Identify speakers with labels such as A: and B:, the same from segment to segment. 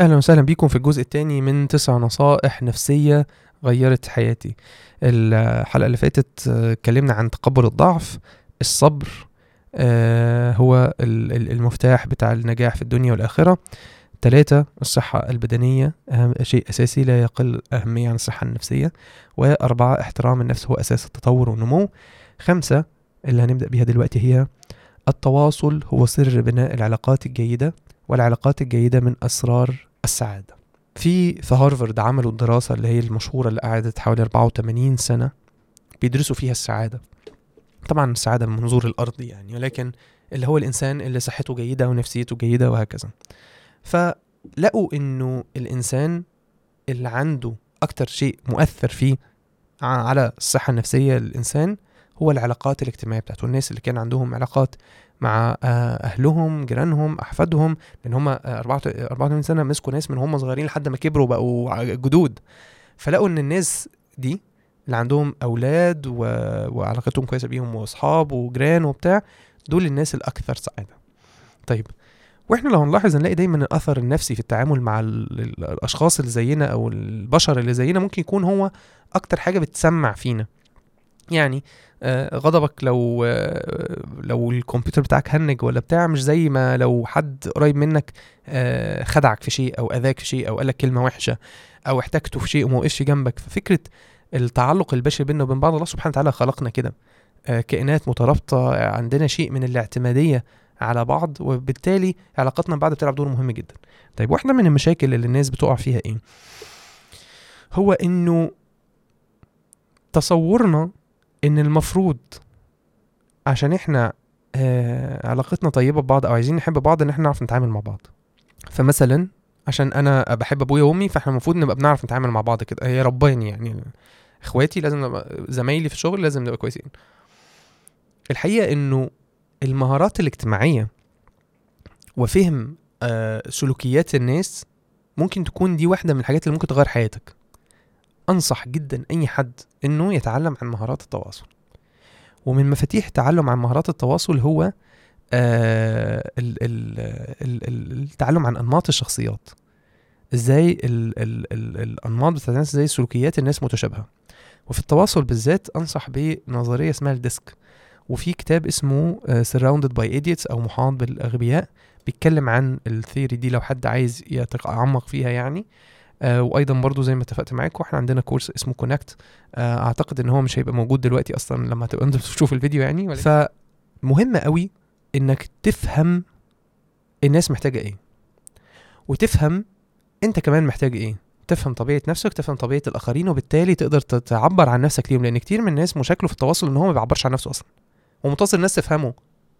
A: أهلا وسهلا بيكم في الجزء الثاني من تسع نصائح نفسية غيرت حياتي. الحلقة اللي فاتت آه، اتكلمنا عن تقبل الضعف الصبر آه، هو ال- ال- المفتاح بتاع النجاح في الدنيا والآخرة. ثلاثة الصحة البدنية أهم شيء أساسي لا يقل أهمية عن الصحة النفسية. وأربعة احترام النفس هو أساس التطور والنمو. خمسة اللي هنبدأ بيها دلوقتي هي التواصل هو سر بناء العلاقات الجيدة. والعلاقات الجيدة من أسرار السعادة. في في هارفارد عملوا الدراسة اللي هي المشهورة اللي قعدت حوالي 84 سنة بيدرسوا فيها السعادة. طبعا السعادة من منظور الأرض يعني ولكن اللي هو الإنسان اللي صحته جيدة ونفسيته جيدة وهكذا. فلقوا إنه الإنسان اللي عنده أكتر شيء مؤثر فيه على الصحة النفسية للإنسان هو العلاقات الاجتماعية بتاعته. الناس اللي كان عندهم علاقات مع آه، أهلهم جيرانهم أحفادهم لأن هم 84 سنة مسكوا ناس من هم صغيرين لحد ما كبروا بقوا جدود. فلقوا إن الناس دي اللي عندهم أولاد و... وعلاقتهم كويسة بيهم وأصحاب وجيران وبتاع دول الناس الأكثر سعادة. طيب وإحنا لو هنلاحظ هنلاقي دايما الأثر النفسي في التعامل مع ال- ال- الأشخاص اللي زينا أو البشر اللي زينا ممكن يكون هو أكتر حاجة بتسمع فينا. يعني آه، غضبك لو آه، لو الكمبيوتر بتاعك هنج ولا بتاع مش زي ما لو حد قريب منك آه، خدعك في شيء أو أذاك في شيء أو قالك كلمة وحشة أو احتجته في شيء وما وقفش جنبك. ففكرة التعلق البشري بيننا وبين بعض الله سبحانه وتعالى خلقنا كده. كائنات مترابطة عندنا شيء من الاعتمادية على بعض وبالتالي علاقتنا ببعض بتلعب دور مهم جدا. طيب واحدة من المشاكل اللي الناس بتقع فيها إيه؟ هو إنه تصورنا إن المفروض عشان إحنا آه علاقتنا طيبة ببعض أو عايزين نحب بعض إن إحنا نعرف نتعامل مع بعض. فمثلا عشان أنا بحب أبويا وأمي فإحنا المفروض نبقى بنعرف نتعامل مع بعض كده. هي رباني يعني. إخواتي لازم نبقى زمايلي في الشغل لازم نبقى كويسين. الحقيقة إنه المهارات الاجتماعية وفهم آه سلوكيات الناس ممكن تكون دي واحدة من الحاجات اللي ممكن تغير حياتك. أنصح جدا أي حد إنه يتعلم عن مهارات التواصل. ومن مفاتيح التعلم عن مهارات التواصل هو آه ال ال ال ال التعلم عن أنماط الشخصيات. إزاي ال ال ال الأنماط بتاعت الناس إزاي سلوكيات الناس متشابهة. وفي التواصل بالذات أنصح بنظرية اسمها ال DISC. وفي كتاب اسمه آه، Surrounded by Idiots أو محاط بالأغبياء بيتكلم عن ال theory دي لو حد عايز يتعمق فيها يعني. آه وأيضا برضو زي ما اتفقت معاكم إحنا عندنا course اسمه Connect آه أعتقد إن هو مش هيبقى موجود دلوقتي أصلا لما تبقى أنت تشوف الفيديو يعني فمهم قوي إنك تفهم الناس محتاجة إيه. وتفهم أنت كمان محتاج إيه. تفهم طبيعة نفسك تفهم طبيعة الآخرين وبالتالي تقدر تعبر عن نفسك ليهم لأن كتير من الناس مشاكله في التواصل إن هو ما بيعبرش عن نفسه أصلا. ومنتظر الناس تفهمه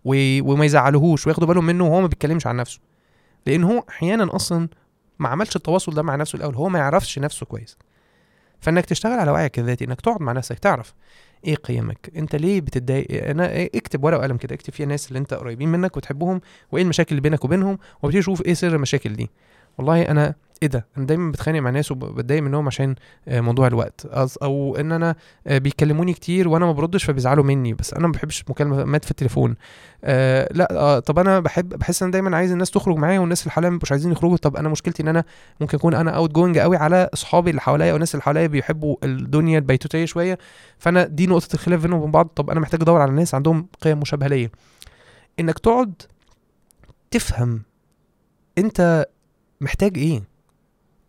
A: و... وما يزعلوهوش وياخدوا بالهم منه وهو ما بيتكلمش عن نفسه. لأن هو أحيانا أصلا ما عملش التواصل ده مع نفسه الأول هو ما يعرفش نفسه كويس. فإنك تشتغل على وعيك الذاتي إنك تقعد مع نفسك تعرف إيه قيمك أنت ليه بتتضايق؟ أنا إيه- اكتب ورقة وقلم كده اكتب فيها الناس اللي أنت قريبين منك وتحبهم وإيه المشاكل اللي بينك وبينهم وابتدي تشوف إيه سر المشاكل دي. والله أنا إيه ده؟ أنا دايما بتخانق مع ناس وبتضايق منهم عشان آه، موضوع الوقت. أو إن أنا آه، بيكلموني كتير وأنا ما بردش فبيزعلوا مني بس أنا ما بحبش مكالمات في التليفون. آه لأ آه طب أنا بحب بحس إن دايما عايز الناس تخرج معايا والناس اللي حواليا مش عايزين يخرجوا. طب أنا مشكلتي إن أنا ممكن أكون أنا outgoing قوي على أصحابي اللي حواليا والناس اللي حواليا بيحبوا الدنيا البيتوتية شوية. فأنا دي نقطة الخلاف بينهم وبين بعض. طب أنا محتاج أدور على ناس عندهم قيم مشابهة ليا. إنك تقعد تفهم أنت محتاج إيه؟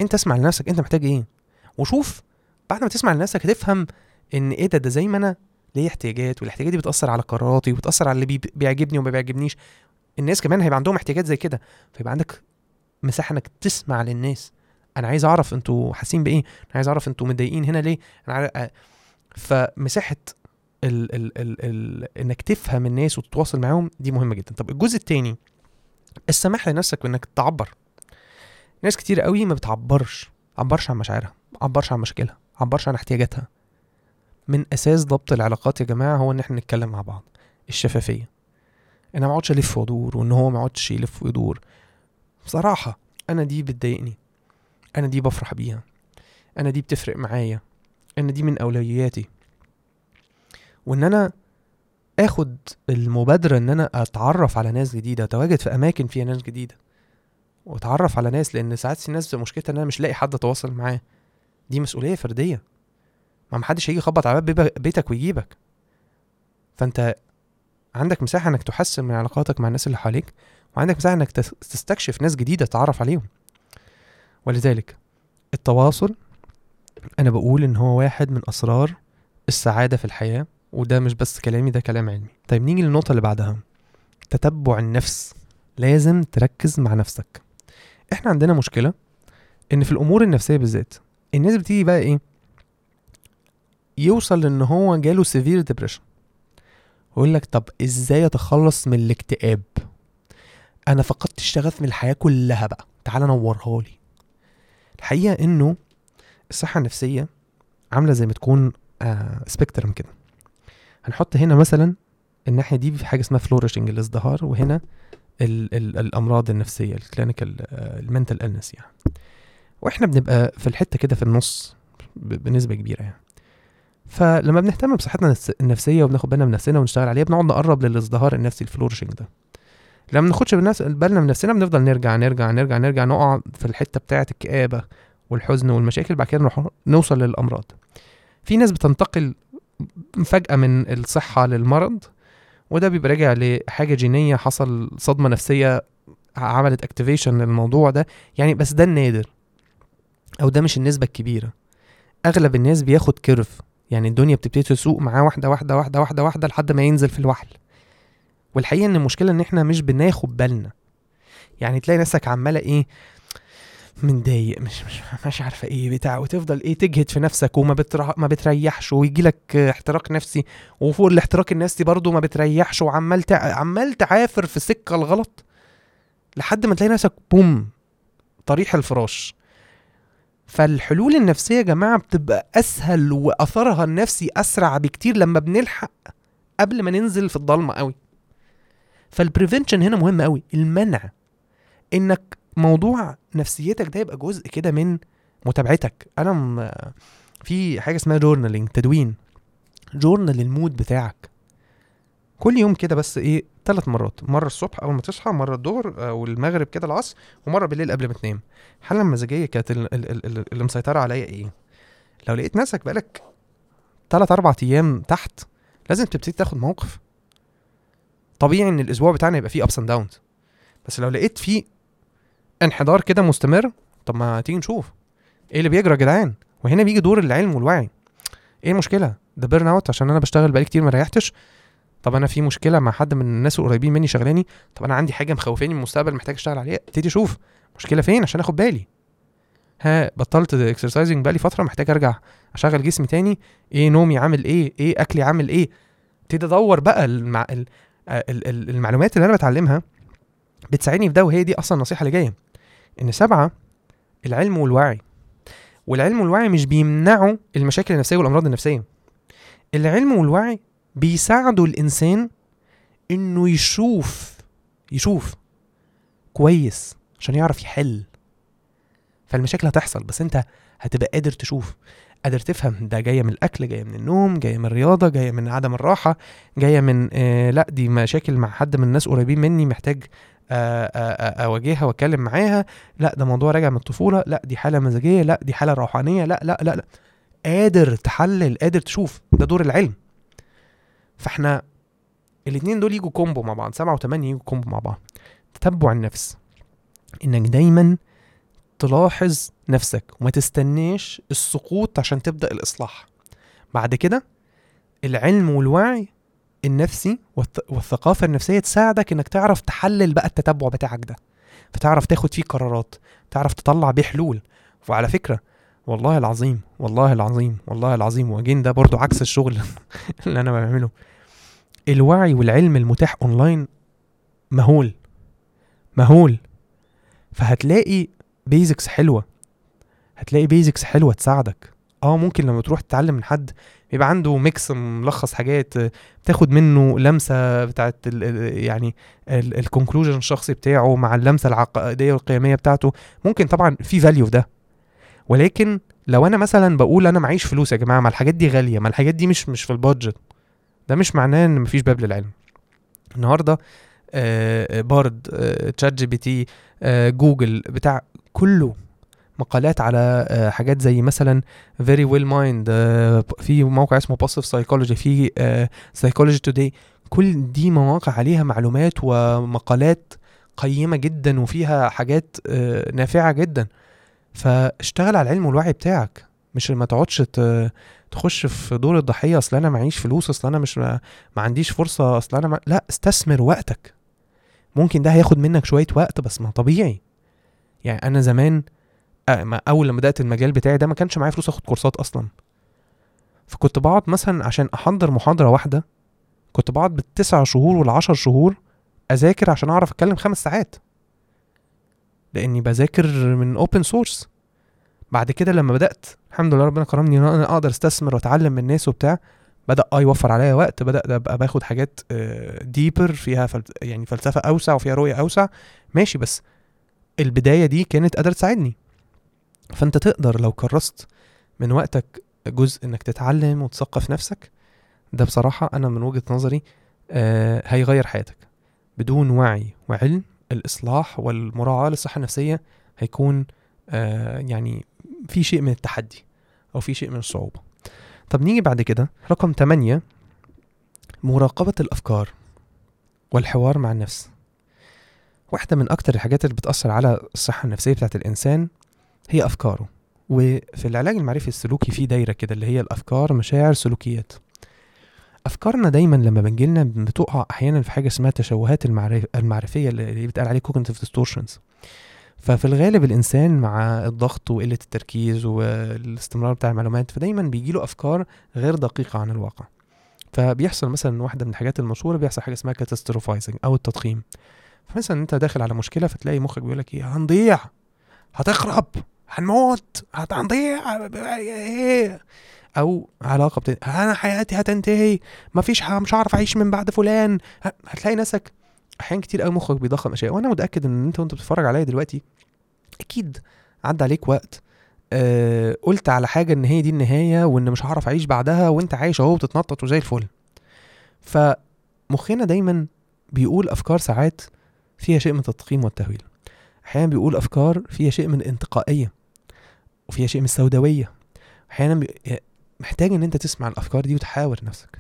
A: انت اسمع لنفسك انت محتاج إيه؟ وشوف بعد ما تسمع لنفسك هتفهم ان إيه ده ده زي ما أنا ليا احتياجات والاحتياجات دي بتأثر على قراراتي وبتأثر على اللي بي بيعجبني وما بيعجبنيش. الناس كمان هيبقى عندهم احتياجات زي كده. فيبقى عندك مساحة انك تسمع للناس. أنا عايز اعرف أنتوا حاسين بإيه؟ أنا عايز اعرف أنتوا متضايقين هنا ليه؟ أنا. أ- فمساحة ال ال ال ال انك تفهم الناس وتتواصل معاهم دي مهمة جدا. طب الجزء التاني السماح لنفسك بانك تعبر. ناس كتير قوي ما بتعبرش عبرش عن مشاعرها عبرش عن مشاكلها عبرش عن احتياجاتها. من أساس ضبط العلاقات يا جماعة هو إن إحنا نتكلم مع بعض الشفافية. أنا ما أقعدش ألف وأدور وإن هو ما يقعدش يلف ويدور. بصراحة أنا دي بتضايقني أنا دي بفرح بيها أنا دي بتفرق معايا أنا دي من أولوياتي. وإن أنا آخد المبادرة إن أنا أتعرف على ناس جديدة أتواجد في أماكن فيها ناس جديدة. واتعرف على ناس لأن ساعات في ناس مشكلتها إن أنا مش لاقي حد أتواصل معاه. دي مسؤولية فردية. ما محدش هيجي يخبط على باب بيتك ويجيبك. فأنت عندك مساحة إنك تحسن من علاقاتك مع الناس اللي حواليك وعندك مساحة إنك تس- تستكشف ناس جديدة تتعرف عليهم. ولذلك التواصل أنا بقول إن هو واحد من أسرار السعادة في الحياة وده مش بس كلامي ده كلام علمي. طيب نيجي للنقطة اللي بعدها. تتبع النفس. لازم تركز مع نفسك. إحنا عندنا مشكلة إن في الأمور النفسية بالذات الناس بتيجي بقى إيه؟ يوصل إن هو جاله severe depression ويقول لك طب إزاي أتخلص من الاكتئاب؟ أنا فقدت الشغف من الحياة كلها بقى تعال نورها لي. الحقيقة إنه الصحة النفسية عاملة زي ما تكون آه spectrum كده. هنحط هنا مثلا الناحية دي في حاجة اسمها flourishing الازدهار وهنا ال ال الأمراض النفسية ال clinical ال mental illness يعني. وإحنا بنبقى في الحتة كده في النص بنسبة كبيرة يعني. فلما بنهتم بصحتنا النفس- النفسية وبناخد بالنا من نفسنا ونشتغل عليها بنقعد نقرب للإزدهار النفسي ال flourishing ده. لما بناخدش بالنا من نفسنا بنفضل نرجع نرجع نرجع نرجع نقع في الحتة بتاعه الكآبة والحزن والمشاكل بعد كده نروح نوصل للأمراض. في ناس بتنتقل فجأة من الصحة للمرض وده بيبقى راجع لحاجة جينية حصل صدمة نفسية عملت activation للموضوع ده. يعني بس ده النادر أو ده مش النسبة الكبيرة. أغلب الناس بياخد كيرف يعني الدنيا بتبتدي تسوق معاه واحدة واحدة واحدة واحدة واحدة لحد ما ينزل في الوحل. والحقيقة إن المشكلة إن إحنا مش بناخد بالنا. يعني تلاقي نفسك عمالة إيه متضايق مش مش مش عارفة إيه بتاع وتفضل إيه تجهد في نفسك وما ما بتريحش ويجي لك احتراق نفسي. وفوق الاحتراق النفسي برضه ما بتريحش وعمال. عمال تعافر في السكه الغلط لحد ما تلاقي نفسك بوم طريح الفراش. فالحلول النفسية يا جماعة بتبقى أسهل وأثرها النفسي أسرع بكتير لما بنلحق قبل ما ننزل في الضلمة قوي. فال prevention هنا مهم قوي المنع. إنك موضوع نفسيتك ده يبقى جزء كده من متابعتك. أنا م... في حاجة اسمها journaling تدوين. journal ال mood بتاعك. كل يوم كده بس إيه ثلاث مرات. مرة الصبح أول ما تصحى مرة الظهر أو المغرب كده العصر ومرة بالليل قبل ما تنام. الحاله المزاجيه كانت ال- ال- ال- ال- اللي مسيطرة عليا إيه؟ لو لقيت نفسك بقالك ثلاث أربع أيام تحت لازم تبتدي تاخد موقف. طبيعي إن الأسبوع بتاعنا يبقى فيه ups and downs بس لو لقيت فيه انحدار كده مستمر؟ طب ما تيجي نشوف. إيه اللي بيجرى يا جدعان؟ وهنا بيجي دور العلم والوعي. إيه المشكلة؟ ده burnout عشان أنا بشتغل بقالي كتير ما ريحتش. طب أنا في مشكلة مع حد من الناس القريبين مني شغلاني؟ طب أنا عندي حاجة مخوفاني من المستقبل محتاج أشتغل عليها؟ ابتدي أشوف مشكلة فين؟ عشان آخد بالي. ها بطلت exercising بقالي فترة محتاج أرجع أشغل جسمي تاني. إيه نومي عامل إيه؟ إيه أكلي عامل إيه؟ ابتدي أدور بقى المع... ال... ال... ال... المعلومات اللي أنا بتعلمها بتساعدني في ده وهي دي أصلا النصيحة اللي جاية. إن سبعة العلم والوعي. والعلم والوعي مش بيمنعوا المشاكل النفسية والأمراض النفسية. العلم والوعي بيساعدوا الإنسان إنه يشوف يشوف كويس عشان يعرف يحل. فالمشاكل هتحصل بس أنت هتبقى قادر تشوف قادر تفهم ده جاية من الأكل جاية من النوم جاية من الرياضة جاية من عدم الراحة جاية من آه لأ دي مشاكل مع حد من الناس قريبين مني محتاج أواجهها وأتكلم معاها. لأ ده موضوع راجع من الطفولة. لأ دي حالة مزاجية. لأ دي حالة روحانية. لأ لأ لأ لأ. قادر تحلل قادر تشوف. ده دور العلم. فإحنا الاتنين دول يجوا combo مع بعض. سبعة وثمانية يجوا combo مع بعض. تتبع النفس. إنك دايما تلاحظ نفسك. وما تستناش السقوط عشان تبدأ الإصلاح. بعد كده العلم والوعي النفسي والث- والثقافة النفسية تساعدك إنك تعرف تحلل بقى التتبع بتاعك ده. فتعرف تاخد فيه قرارات تعرف تطلع بيه حلول. وعلى فكرة والله العظيم والله العظيم والله العظيم و again ده برضو عكس الشغل اللي أنا بعمله. الوعي والعلم المتاح أونلاين مهول مهول. فهتلاقي basics حلوة هتلاقي basics حلوة تساعدك. آه ممكن لما تروح تتعلم من حد بيبقى عنده mix ملخص حاجات آه، بتاخد منه لمسة بتاعت يعني ال conclusion الشخصي بتاعه مع اللمسة العقائديه والقيميه بتاعته. ممكن طبعا في value في ده. ولكن لو أنا مثلا بقول أنا معيش فلوس يا جماعة ما الحاجات دي غالية ما الحاجات دي مش مش في ال budget ده مش معناه إن مفيش باب للعلم. النهارده آه، بارد آه، ChatGPT آه، جوجل بتاع كله مقالات على آه، حاجات زي مثلا Verywell Mind في موقع اسمه Positive Psychology في Psychology Today كل دي مواقع عليها معلومات ومقالات قيمة جدا وفيها حاجات آه، نافعة جدا. فاشتغل على العلم والوعي بتاعك. مش ما تقعدش تخش في دور الضحية أصل أنا معيش فلوس أصل أنا مش ما, ما عنديش فرصة أصل أنا ما... لا استثمر وقتك. ممكن ده هياخد منك شوية وقت بس ما طبيعي. يعني أنا زمان آه، ما أول لما بدأت المجال بتاعي ده ما كانش معايا فلوس آخد كورسات أصلا. فكنت بقعد مثلا عشان أحضر محاضرة واحدة كنت بقعد بالتسع شهور والعشر شهور أذاكر عشان أعرف أتكلم خمس ساعات. لأني بذاكر من open source بعد كده لما بدأت الحمد لله ربنا كرمني إن أنا أقدر أستثمر وأتعلم من الناس وبتاع بدأ آه يوفر عليا وقت بدأ ابقى باخد حاجات ديبر فيها فل... يعني فلسفة أوسع وفيها رؤية أوسع. ماشي بس البداية دي كانت قادرة تساعدني. فانت تقدر لو كرست من وقتك جزء انك تتعلم وتثقف نفسك ده بصراحة أنا من وجهة نظري آه هيغير حياتك. بدون وعي وعلم الإصلاح والمراعاة للصحة النفسية هيكون آه يعني في شيء من التحدي أو في شيء من الصعوبة. طب نيجي بعد كده رقم 8 مراقبة الأفكار والحوار مع النفس. واحدة من أكتر الحاجات اللي بتأثر على الصحة النفسية بتاعت الإنسان هي أفكاره. وفي العلاج المعرفي السلوكي في دايرة كده اللي هي الأفكار مشاعر سلوكيات. أفكارنا دايما لما بنجيلنا بتقع أحيانا في حاجة اسمها تشوهات المعرف المعرفية اللي بتقال عليه cognitive distortions. ففي الغالب الإنسان مع الضغط وقلة التركيز والاستمرار بتاع المعلومات فدايما بيجيله أفكار غير دقيقة عن الواقع. فبيحصل مثلا واحدة من الحاجات المشهورة بيحصل حاجة اسمها كاتاستروفايزنج أو التضخيم. فمثلا أنت داخل على مشكلة فتلاقي مخك بيقول لك إيه؟ هنضيع! هتخرب! هنموت هنضيع إيه؟ أو علاقة بت... أنا حياتي هتنتهي مفيش ح... مش هعرف أعيش من بعد فلان. هتلاقي نفسك أحيانا كتير قوي مخك بيضخم أشياء. وأنا متأكد إن أنت وأنت بتتفرج عليا دلوقتي أكيد عدى عليك وقت. آه قلت على حاجة إن هي دي النهاية وإن مش هعرف أعيش بعدها وأنت عايش أهو بتتنطط وزي الفل. فمخنا دايما بيقول أفكار ساعات فيها شيء من التضخيم والتهويل. أحيانا بيقول أفكار فيها شيء من الانتقائية. وفيها شيء من السوداوية. أحيانا. محتاج إن أنت تسمع الأفكار دي وتحاور نفسك.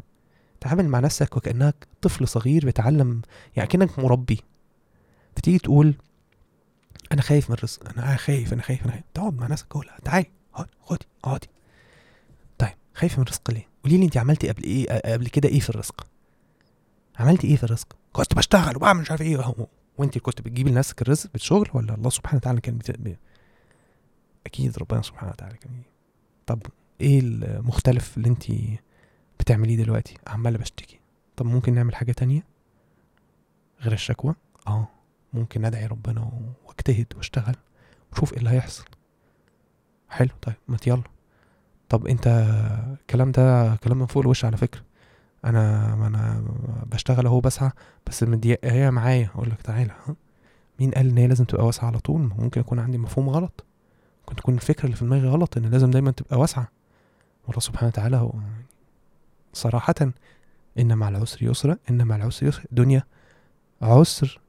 A: تعامل مع نفسك وكأنك طفل صغير بيتعلم يعني كأنك مربي. فتيجي تقول أنا خايف من الرزق أنا خايف أنا خايف أنا خايف. تقعد مع نفسك قول تعالي خدي اقعدي طيب خايفه من الرزق ليه؟ قولي لي أنت عملتي قبل إيه قبل كده إيه في الرزق؟ عملتي إيه في الرزق؟ كنت بشتغل وبعمل مش عارف إيه. وأنت كنت بتجيبي لنفسك الرزق بالشغل ولا الله سبحانه وتعالى كان أكيد ربنا سبحانه وتعالى بي- طب إيه المختلف اللي أنت بتعمليه دلوقتي؟ عماله بشتكي. طب ممكن نعمل حاجة تانية؟ غير الشكوى؟ آه. ممكن أدعي ربنا وأجتهد وأشتغل وشوف إيه اللي هيحصل. حلو. طيب ما يلا. طب أنت الكلام ده كلام من فوق الوش على فكرة. أنا ما أنا بشتغل أهو بسعى بس مدي هي معايا. أقول لك تعالى مين قال إن هي لازم تبقى واسعة على طول؟ ممكن يكون عندي مفهوم غلط. ممكن تكون الفكرة اللي في دماغي غلط إن لازم دايما تبقى واسعة. والله سبحانه وتعالى هو صراحة إن مع العسر يسرا إن مع العسر يسرا. دنيا عسر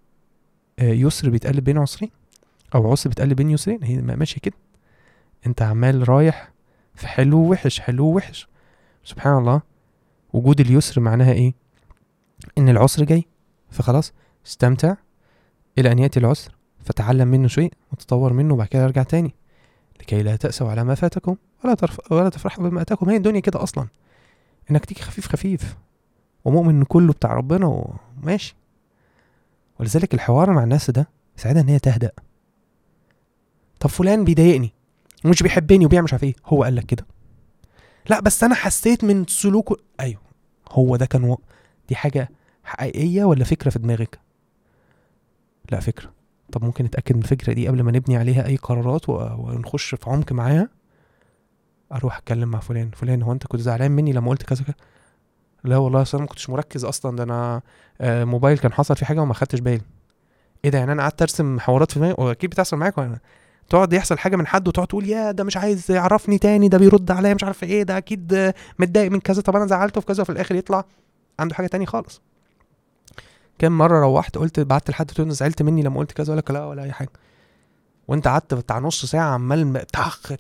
A: آه، يسر بيتقلب بين عسرين أو عسر بيتقلب بين يسرين. هي ما- ماشية كده. أنت عمال رايح في حلو ووحش حلو ووحش. سبحان الله. وجود اليسر معناها إيه؟ إن العسر جاي فخلاص استمتع إلى أن يأتي العسر فتعلم منه شيء وتطور منه وبعد كده أرجع تاني. لكي لا تأسوا على ما فاتكم ولا. ولا تفرحوا بما أتاكم. هي الدنيا كده أصلا. إنك تيجي خفيف خفيف. ومؤمن إن كله بتاع ربنا وماشي ولذلك الحوار مع الناس ده يساعدها إن هي تهدأ. طب فلان بيضايقني ومش بيحبني وبيعمل مش عارف إيه. هو قال لك كده. لا بس أنا حسيت من سلوكه. أيوه هو ده كان و... دي حاجة حقيقية ولا فكرة في دماغك؟ لا فكرة. طب ممكن نتأكد من الفكرة دي قبل ما نبني عليها أي قرارات. ونخش في عمق معاها؟ أروح أتكلم مع فلان فلان هو أنت كنت زعلان مني لما قلت كذا كذا؟ لا والله أصل أنا ما كنتش مركز أصلا ده أنا آه، موبايل كان حصل فيه حاجة وما خدتش بالي. إيه ده؟ يعني أنا قعدت أرسم حوارات في دماغي؟ واكيد بتحصل معاك تقعد يحصل حاجة من حد وتقعد تقول يا ده مش عايز يعرفني تاني ده بيرد عليا مش عارف إيه ده أكيد متضايق من كذا طب أنا زعلته في كذا وفي الآخر يطلع عنده حاجة تاني خالص. كام مرة روحت قلت بعت لحد تقول زعلت مني لما قلت كذا ولا لا ولا أي حاجة. وأنت قعدت بتاع نص ساعة عمال طخ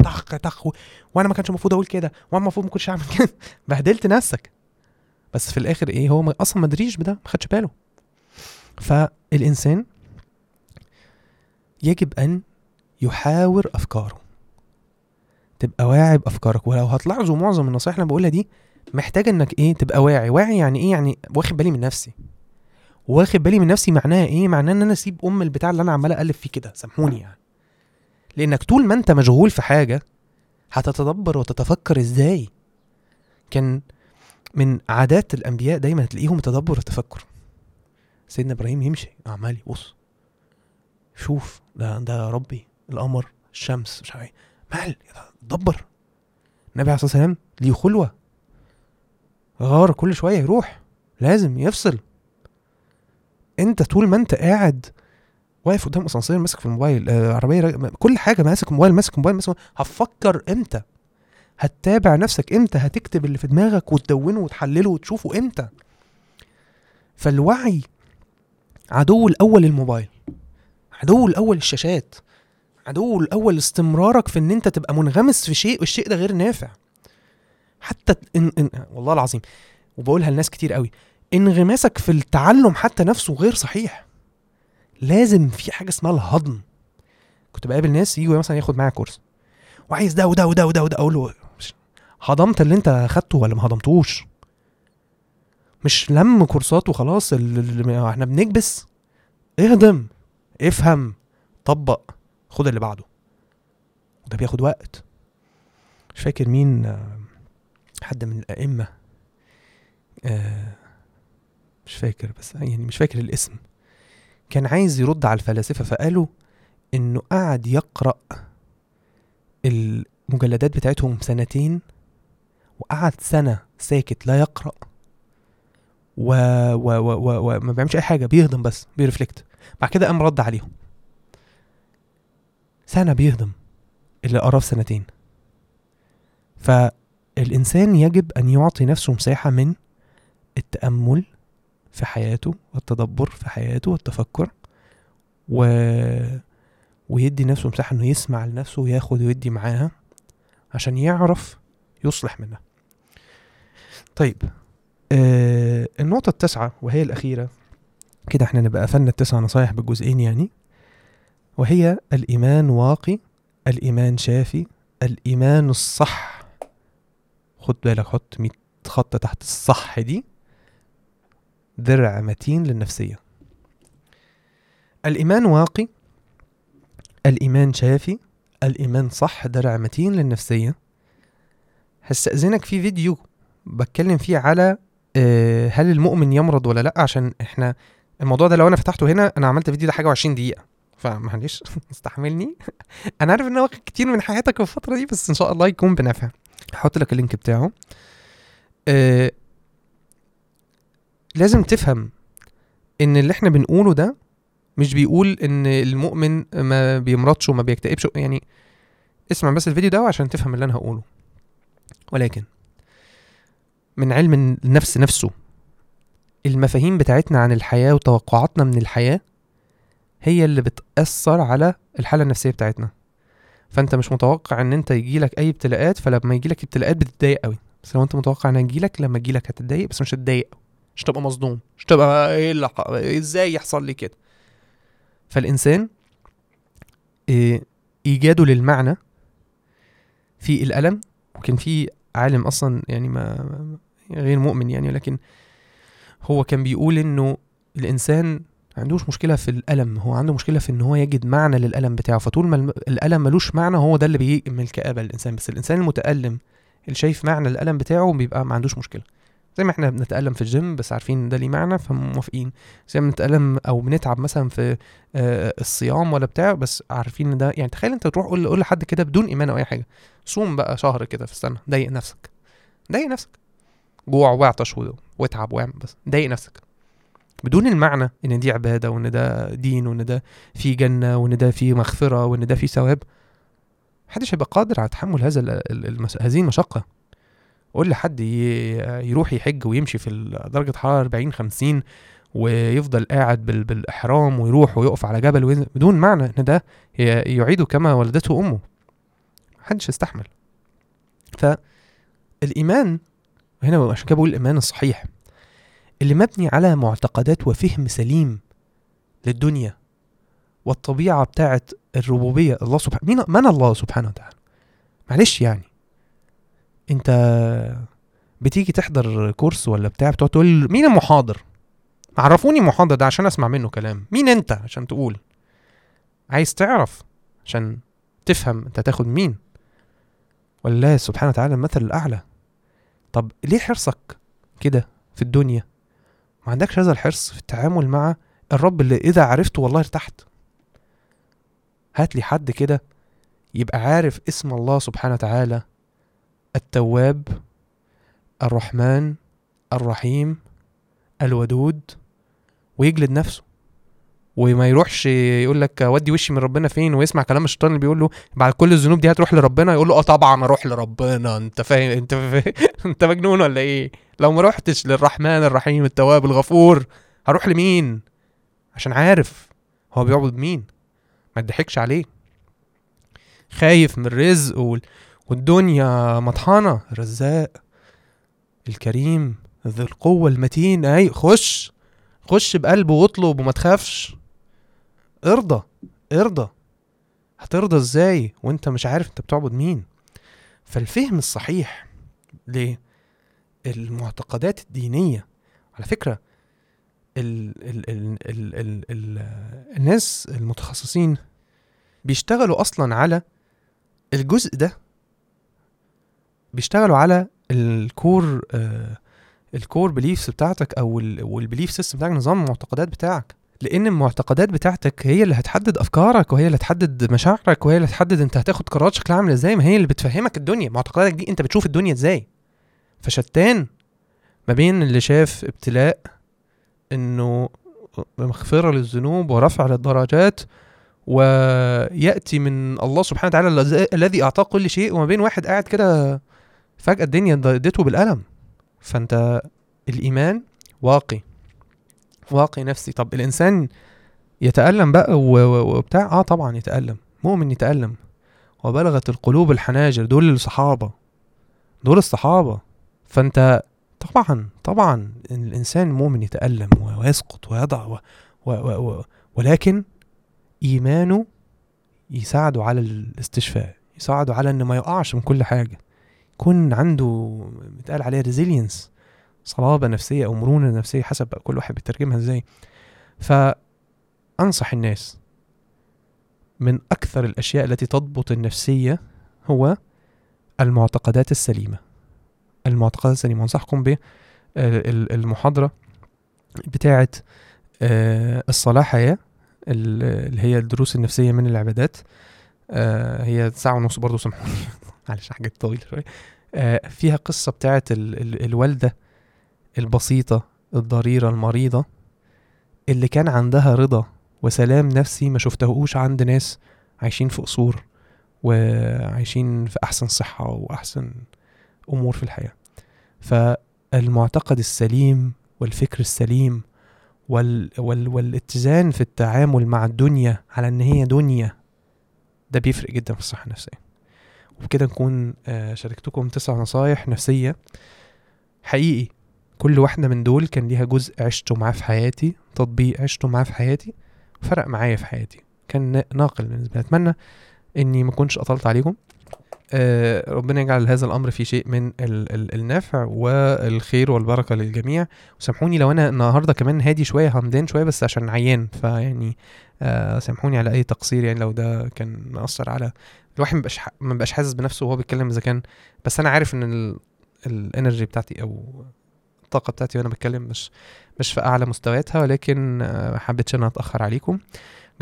A: طخ و- وأنا ما كانش المفروض أقول كده وأنا المفروض ما كنتش أعمل كده. بهدلت نفسك. بس في الآخر إيه هو أصلا ما دريش بده ما خدش باله. فالإنسان يجب أن يحاور أفكاره. تبقى واعي بأفكارك. ولو هتلاحظوا معظم النصائح اللي أنا بقولها دي محتاج إنك إيه تبقى واعي. واعي يعني إيه؟ يعني واخد بالي من نفسي. واخد بالي من نفسي معناها إيه؟ معناه إن أنا أسيب أم البتاع اللي أنا عمال أقلب فيه كده سامحوني يعني. لأنك طول ما أنت مشغول في حاجة هتتدبر وتتفكر إزاي. كان من عادات الأنبياء دايما تلاقيهم التدبر والتفكر سيدنا إبراهيم يمشي عمال يبص. شوف ده ده ربي القمر الشمس مش عارف إيه. مال؟ دبر النبي عليه الصلاة والسلام ليه خلوة. غار كل شوية يروح لازم يفصل. انت طول ما انت قاعد واقف قدام اسانسير ماسك في الموبايل آه عربية راج- كل حاجة ماسك موبايل ماسك موبايل ماسك موبايل. هتفكر إمتى؟ هتتابع نفسك إمتى؟ هتكتب اللي في دماغك وتدونه وتحلله وتشوفه إمتى؟ فالوعي عدو الأول الموبايل عدو الأول الشاشات عدو الأول استمرارك في إن انت تبقى منغمس في شيء والشيء ده غير نافع. حتى إن إن والله العظيم وبقولها لناس كتير قوي انغماسك في التعلم حتى نفسه غير صحيح. لازم في حاجة اسمها الهضم. كنت بقابل ناس يجوا مثلا ياخد معايا كورس. وعايز ده وده وده وده وده. أقول له هضمت اللي أنت اخدته ولا ما هضمتوش؟ مش لم كورسات وخلاص إحنا بنكبس. اهضم افهم طبق خد اللي بعده. وده بياخد وقت. مش فاكر مين حد من الأئمة آه، مش فاكر بس يعني مش فاكر الاسم. كان عايز يرد على الفلاسفة فقالوا إنه قعد يقرأ المجلدات بتاعتهم سنتين وقعد سنة ساكت لا يقرأ و... و... و... و... وما بيعملش أي حاجة بيهضم بس بيرفلكت. بعد كده قام رد عليهم. سنة بيهضم اللي قراه في سنتين. فالإنسان يجب أن يعطي نفسه مساحة من التأمل في حياته والتدبر في حياته والتفكر و... ويدي نفسه مساحة إنه يسمع لنفسه وياخد ويدي معاها عشان يعرف يصلح منها. طيب آه النقطة التاسعة وهي الأخيرة كده إحنا نبقى قفلنا التسع نصايح بالجزئين يعني وهي الإيمان واقي الإيمان شافي الإيمان الصح. خد بالك حط 100 خط تحت الصح دي. درع متين للنفسية. الإيمان واقي الإيمان شافي الإيمان صح درع متين للنفسية. هستأذنك في فيديو بتكلم فيه على آه، هل المؤمن يمرض ولا لأ؟ عشان إحنا الموضوع ده لو أنا فتحته هنا أنا عملت فيديو ده حاجة وعشرين دقيقة. فمعلش استحملني. أنا عارف إن هو كتير من حياتك في الفترة دي بس إن شاء الله يكون بنفع. هحط لك اللينك بتاعه. آه لازم تفهم إن اللي إحنا بنقوله ده مش بيقول إن المؤمن ما بيمرضش وما بيكتئبش يعني اسمع بس الفيديو ده عشان تفهم اللي أنا هقوله. ولكن من علم النفس نفسه المفاهيم بتاعتنا عن الحياة وتوقعاتنا من الحياة هي اللي بتأثر على الحالة النفسية بتاعتنا. فأنت مش متوقع إن أنت يجيلك أي ابتلاءات فلما يجيلك ابتلاءات بتتضايق قوي بس لو أنت متوقع انها تجيلك لما تجيلك هتتضايق بس مش هتتضايق مش تبقى مصدوم مش تبقى إيه اللي إزاي يحصل لي كده؟ فالإنسان إيه إيجاده للمعنى في الألم وكان في عالم أصلا يعني ما غير مؤمن يعني ولكن هو كان بيقول إنه الإنسان عندوش مشكلة في الألم هو عنده مشكلة في إن هو يجد معنى للألم بتاعه فطول ما الم- الألم ملوش معنى هو ده اللي بيجي من الكآبة للإنسان بس الإنسان المتألم اللي شايف معنى الالم بتاعه بيبقى ما عندوش مشكلة. زي ما إحنا بنتألم في الجيم بس عارفين ده ليه معنى فموافقين. زي ما بنتألم أو بنتعب مثلا في آه، الصيام ولا بتاع بس عارفين إن ده يعني تخيل أنت تروح قول قول لحد كده بدون إيمان أو أي حاجة. صوم بقى شهر كده في السنة ضايق نفسك. ضايق نفسك. جوع وعطش و- واتعب واعمل بس ضايق نفسك. بدون المعنى إن دي عبادة وإن ده دين وإن ده في جنة وإن ده في مغفرة وإن ده في ثواب. محدش هيبقى قادر على تحمل هذا. هذه المشقة. قول لحد. يروح يحج ويمشي في درجة حرارة 40 50 ويفضل قاعد بال... بالإحرام ويروح ويقف على جبل وينزل. بدون معنى إن ده ي- يعيد كما ولدته امه محدش يستحمل. فالإيمان هنا عشان كده بقول الإيمان الصحيح اللي مبني على معتقدات وفهم سليم للدنيا والطبيعة بتاعت الربوبية الله سبحانه مين من الله سبحانه وتعالى؟ معلش يعني. انت بتيجي تحضر كورس ولا بتاع بتقعد تقول مين المحاضر؟ عرفوني المحاضر ده عشان اسمع منه كلام. مين انت؟ عشان تقول. عايز تعرف عشان تفهم انت هتاخد مين. ولله سبحانه وتعالى المثل الأعلى. طب ليه حرصك كده في الدنيا؟ ما عندكش هذا الحرص في التعامل مع الرب اللي إذا عرفته والله ارتحت؟ هات لي حد كده يبقى عارف اسم الله سبحانه وتعالى. التواب الرحمن الرحيم الودود ويجلد نفسه. وما يروحش يقول لك ودي وشي من ربنا فين ويسمع كلام الشيطان اللي بيقول له بعد كل الذنوب دي هتروح لربنا يقول له آه طبعا أروح لربنا. أنت فاهم؟ أنت فاهم؟ أنت مجنون ولا إيه؟ لو ما روحتش للرحمن الرحيم التواب الغفور هروح لمين؟ عشان عارف هو بيعبد مين. ما تضحكش عليه. خايف من وال... والدنيا مطحنة. الرزاق الكريم ذي القوة المتين. أي خش خش بقلب واطلب وما تخافش. ارضى ارضى. هترضى إزاي وأنت مش عارف أنت بتعبد مين. فالفهم الصحيح للمعتقدات الدينية. على فكرة ال ال ال ال ال ال الناس المتخصصين بيشتغلوا أصلا على الجزء ده. بيشتغلوا على ال core آه ال core beliefs بتاعتك أو وال belief system بتاعك نظام المعتقدات بتاعك. لأن المعتقدات بتاعتك هي اللي هتحدد أفكارك وهي اللي هتحدد مشاعرك وهي اللي هتحدد أنت هتاخد قرارات شكلها عامل إزاي ما هي اللي بتفهمك الدنيا. معتقداتك دي أنت بتشوف الدنيا إزاي. فشتان ما بين اللي شاف ابتلاء إنه مغفرة للذنوب ورفع للدرجات ويأتي من الله سبحانه وتعالى الذي- أعطاه كل شيء وما بين واحد قاعد كده فجأة الدنيا اديته بالقلم فأنت الإيمان واقي واقي نفسي. طب الإنسان يتألم بقى وبتاع؟ آه طبعا يتألم مؤمن يتألم. وبلغت القلوب الحناجر دول الصحابة دول الصحابة. فأنت طبعا طبعا الإنسان المؤمن يتألم ويسقط ويضع و و و و ولكن إيمانه يساعده على الاستشفاء يساعده على إنه ما يقعش من كل حاجة. يكون عنده بيتقال عليها ريزيلينس صلابة نفسية أو مرونة نفسية حسب كل واحد بيترجمها إزاي. فأنصح الناس من أكثر الأشياء التي تضبط النفسية هو المعتقدات السليمة. المعتقدات السليمة أنصحكم بالمحاضرة بتاعة آه، الصلاة حياة ال- اللي هي الدروس النفسية من العبادات. آه، هي ساعة ونص برضه سامحوني. معلش حاجات طويلة شوية آه، فيها قصة بتاعة ال- ال- الوالدة البسيطة الضريرة المريضة اللي كان عندها رضا وسلام نفسي ما شفتهوش عند ناس عايشين في قصور وعايشين في أحسن صحة وأحسن أمور في الحياة. فالمعتقد السليم والفكر السليم وال وال والاتزان في التعامل مع الدنيا على إن هي دنيا ده بيفرق جدا في الصحة النفسية. وبكده نكون آه، شاركتكم تسع نصايح نفسية. حقيقي كل واحدة من دول كان ليها جزء عشته معاه في حياتي تطبيق عشته معاه في حياتي فرق معايا في حياتي. كان نا- ناقل بالنسبة لي. أتمنى إني ما كنتش أطلت عليكم. آه، ربنا يجعل هذا الأمر في شيء من ال ال النفع والخير والبركة للجميع. وسامحوني لو أنا النهاردة كمان هادي شوية همدان شوية بس عشان عيان. فيعني آه سامحوني على أي تقصير يعني لو ده كان مأثر على الواحد مبقاش مبقاش حاسس بنفسه وهو بيتكلم إذا كان بس أنا عارف إن ال ال energy بتاعتي أو الطاقة بتاعتي وأنا بتكلم مش مش في أعلى مستوياتها ولكن آه، حبيتش أنا أتأخر عليكم.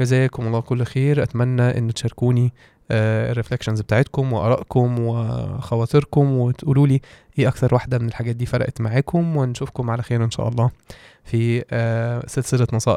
A: جزاكم الله كل خير. أتمنى إن تشاركوني ال reflections بتاعتكم وآرائكم وخواطركم وتقولوا لي إيه أكثر واحدة من الحاجات دي فرقت معاكم ونشوفكم على خير إن شاء الله في آه، سلسلة نصائح.